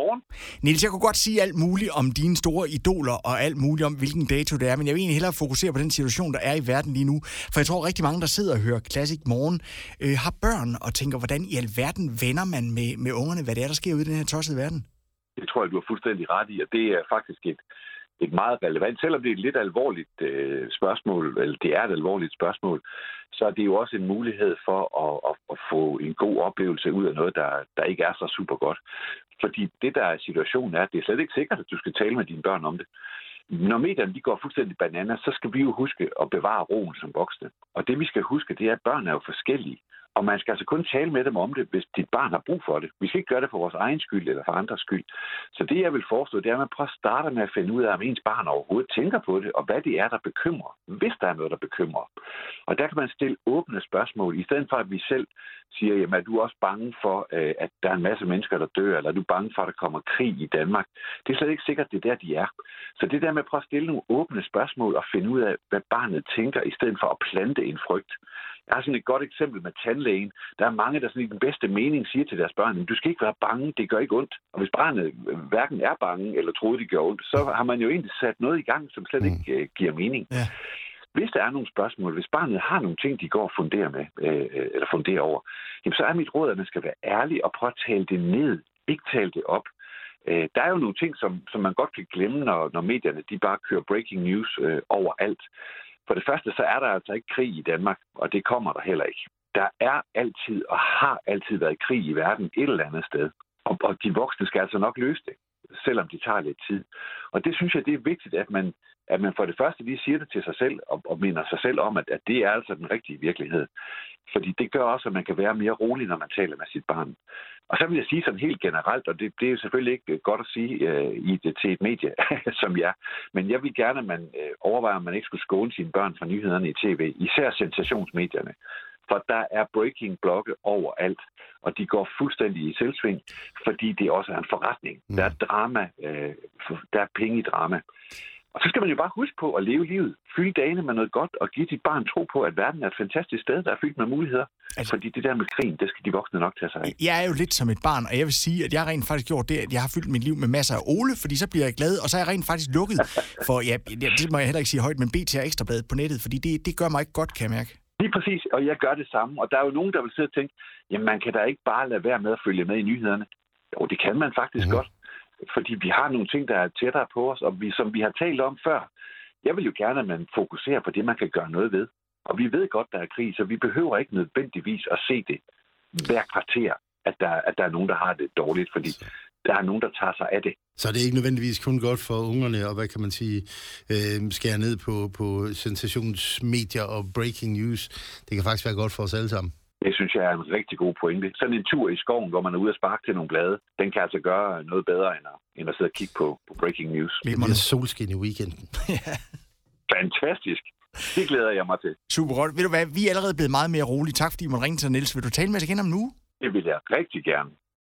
morgen. Niels, jeg kunne godt sige alt muligt om dine store idoler og alt muligt om, hvilken dato det er, men jeg vil egentlig hellere fokusere på den situation, der er i verden lige nu. For jeg tror rigtig mange, der sidder og hører Classic Morgen, øh, har børn og tænker, hvordan i alverden vender man med, med ungerne, hvad det er, der sker ude i den her tossede verden? Det tror jeg, du har fuldstændig ret i, og det er faktisk et, et meget relevant, selvom det er et lidt alvorligt øh, spørgsmål, eller det er et alvorligt spørgsmål, så er det jo også en mulighed for at, at, at få en god oplevelse ud af noget, der, der ikke er så super godt. Fordi det, der er situationen, er, at det er slet ikke sikkert, at du skal tale med dine børn om det. Når medierne de går fuldstændig banana, så skal vi jo huske at bevare roen som voksne. Og det vi skal huske, det er, at børn er jo forskellige. Og man skal altså kun tale med dem om det, hvis dit barn har brug for det. Vi skal ikke gøre det for vores egen skyld eller for andres skyld. Så det, jeg vil foreslå, det er, at man prøver at starte med at finde ud af, om ens barn overhovedet tænker på det, og hvad det er, der bekymrer, hvis der er noget, der bekymrer. Og der kan man stille åbne spørgsmål, i stedet for at vi selv siger, jamen er du også bange for, øh, at der er en masse mennesker, der dør, eller er du bange for, at der kommer krig i Danmark? Det er slet ikke sikkert, det er der, de er. Så det der med at prøve at stille nogle åbne spørgsmål og finde ud af, hvad barnet tænker, i stedet for at plante en frygt. Jeg har sådan et godt eksempel med tandlægen. Der er mange, der sådan i den bedste mening siger til deres børn, du skal ikke være bange, det gør ikke ondt. Og hvis barnet hverken er bange eller troede, det gør ondt, så har man jo egentlig sat noget i gang, som slet ikke uh, giver mening. Ja. Hvis der er nogle spørgsmål, hvis barnet har nogle ting, de går og funderer med, øh, eller funderer over, jamen, så er mit råd, at man skal være ærlig og prøve at tale det ned, ikke tale det op. Øh, der er jo nogle ting, som, som man godt kan glemme, når, når medierne de bare kører breaking news øh, overalt. For det første, så er der altså ikke krig i Danmark, og det kommer der heller ikke. Der er altid og har altid været krig i verden et eller andet sted. Og, og de voksne skal altså nok løse det, selvom det tager lidt tid. Og det synes jeg, det er vigtigt, at man, at man for det første lige siger det til sig selv, og, og minder sig selv om, at, at det er altså den rigtige virkelighed. Fordi det gør også, at man kan være mere rolig, når man taler med sit barn. Og så vil jeg sige sådan helt generelt, og det, det er jo selvfølgelig ikke godt at sige øh, i det, til et medie som jeg, men jeg vil gerne, at man øh, overvejer, om man ikke skulle skåne sine børn fra nyhederne i tv, især sensationsmedierne. For der er breaking blogge overalt, og de går fuldstændig i selvsving, fordi det også er en forretning. Mm. Der er drama, øh, der er penge i drama. Og så skal man jo bare huske på at leve livet. Fylde dagene med noget godt og give dit barn tro på, at verden er et fantastisk sted, der er fyldt med muligheder. Altså, Fordi det der med krigen, det skal de voksne nok tage sig af. Jeg er jo lidt som et barn, og jeg vil sige, at jeg har rent faktisk gjort det, at jeg har fyldt mit liv med masser af Ole, fordi så bliver jeg glad, og så er jeg rent faktisk lukket for, ja, det må jeg heller ikke sige højt, men BT og Ekstrabladet på nettet, fordi det, det gør mig ikke godt, kan jeg mærke. Lige præcis, og jeg gør det samme. Og der er jo nogen, der vil sidde og tænke, jamen man kan da ikke bare lade være med at følge med i nyhederne. Jo, det kan man faktisk mm. godt. Fordi vi har nogle ting, der er tættere på os, og vi, som vi har talt om før, jeg vil jo gerne, at man fokuserer på det, man kan gøre noget ved. Og vi ved godt, der er krig, så vi behøver ikke nødvendigvis at se det hver kvarter, at der, at der er nogen, der har det dårligt, fordi der er nogen, der tager sig af det. Så det er ikke nødvendigvis kun godt for ungerne, og hvad kan man sige, øh, skære ned på, på sensationsmedier og breaking news. Det kan faktisk være godt for os alle sammen. Det synes jeg er en rigtig god pointe. Sådan en tur i skoven, hvor man er ude og sparke til nogle blade, den kan altså gøre noget bedre, end at, end at sidde og kigge på, på breaking news. Det bliver solskin i weekenden. Fantastisk. Det glæder jeg mig til. Super godt. Ved du hvad, vi er allerede blevet meget mere rolige. Tak fordi du måtte ringe til Niels. Vil du tale med os igen om nu? Det vil jeg rigtig gerne.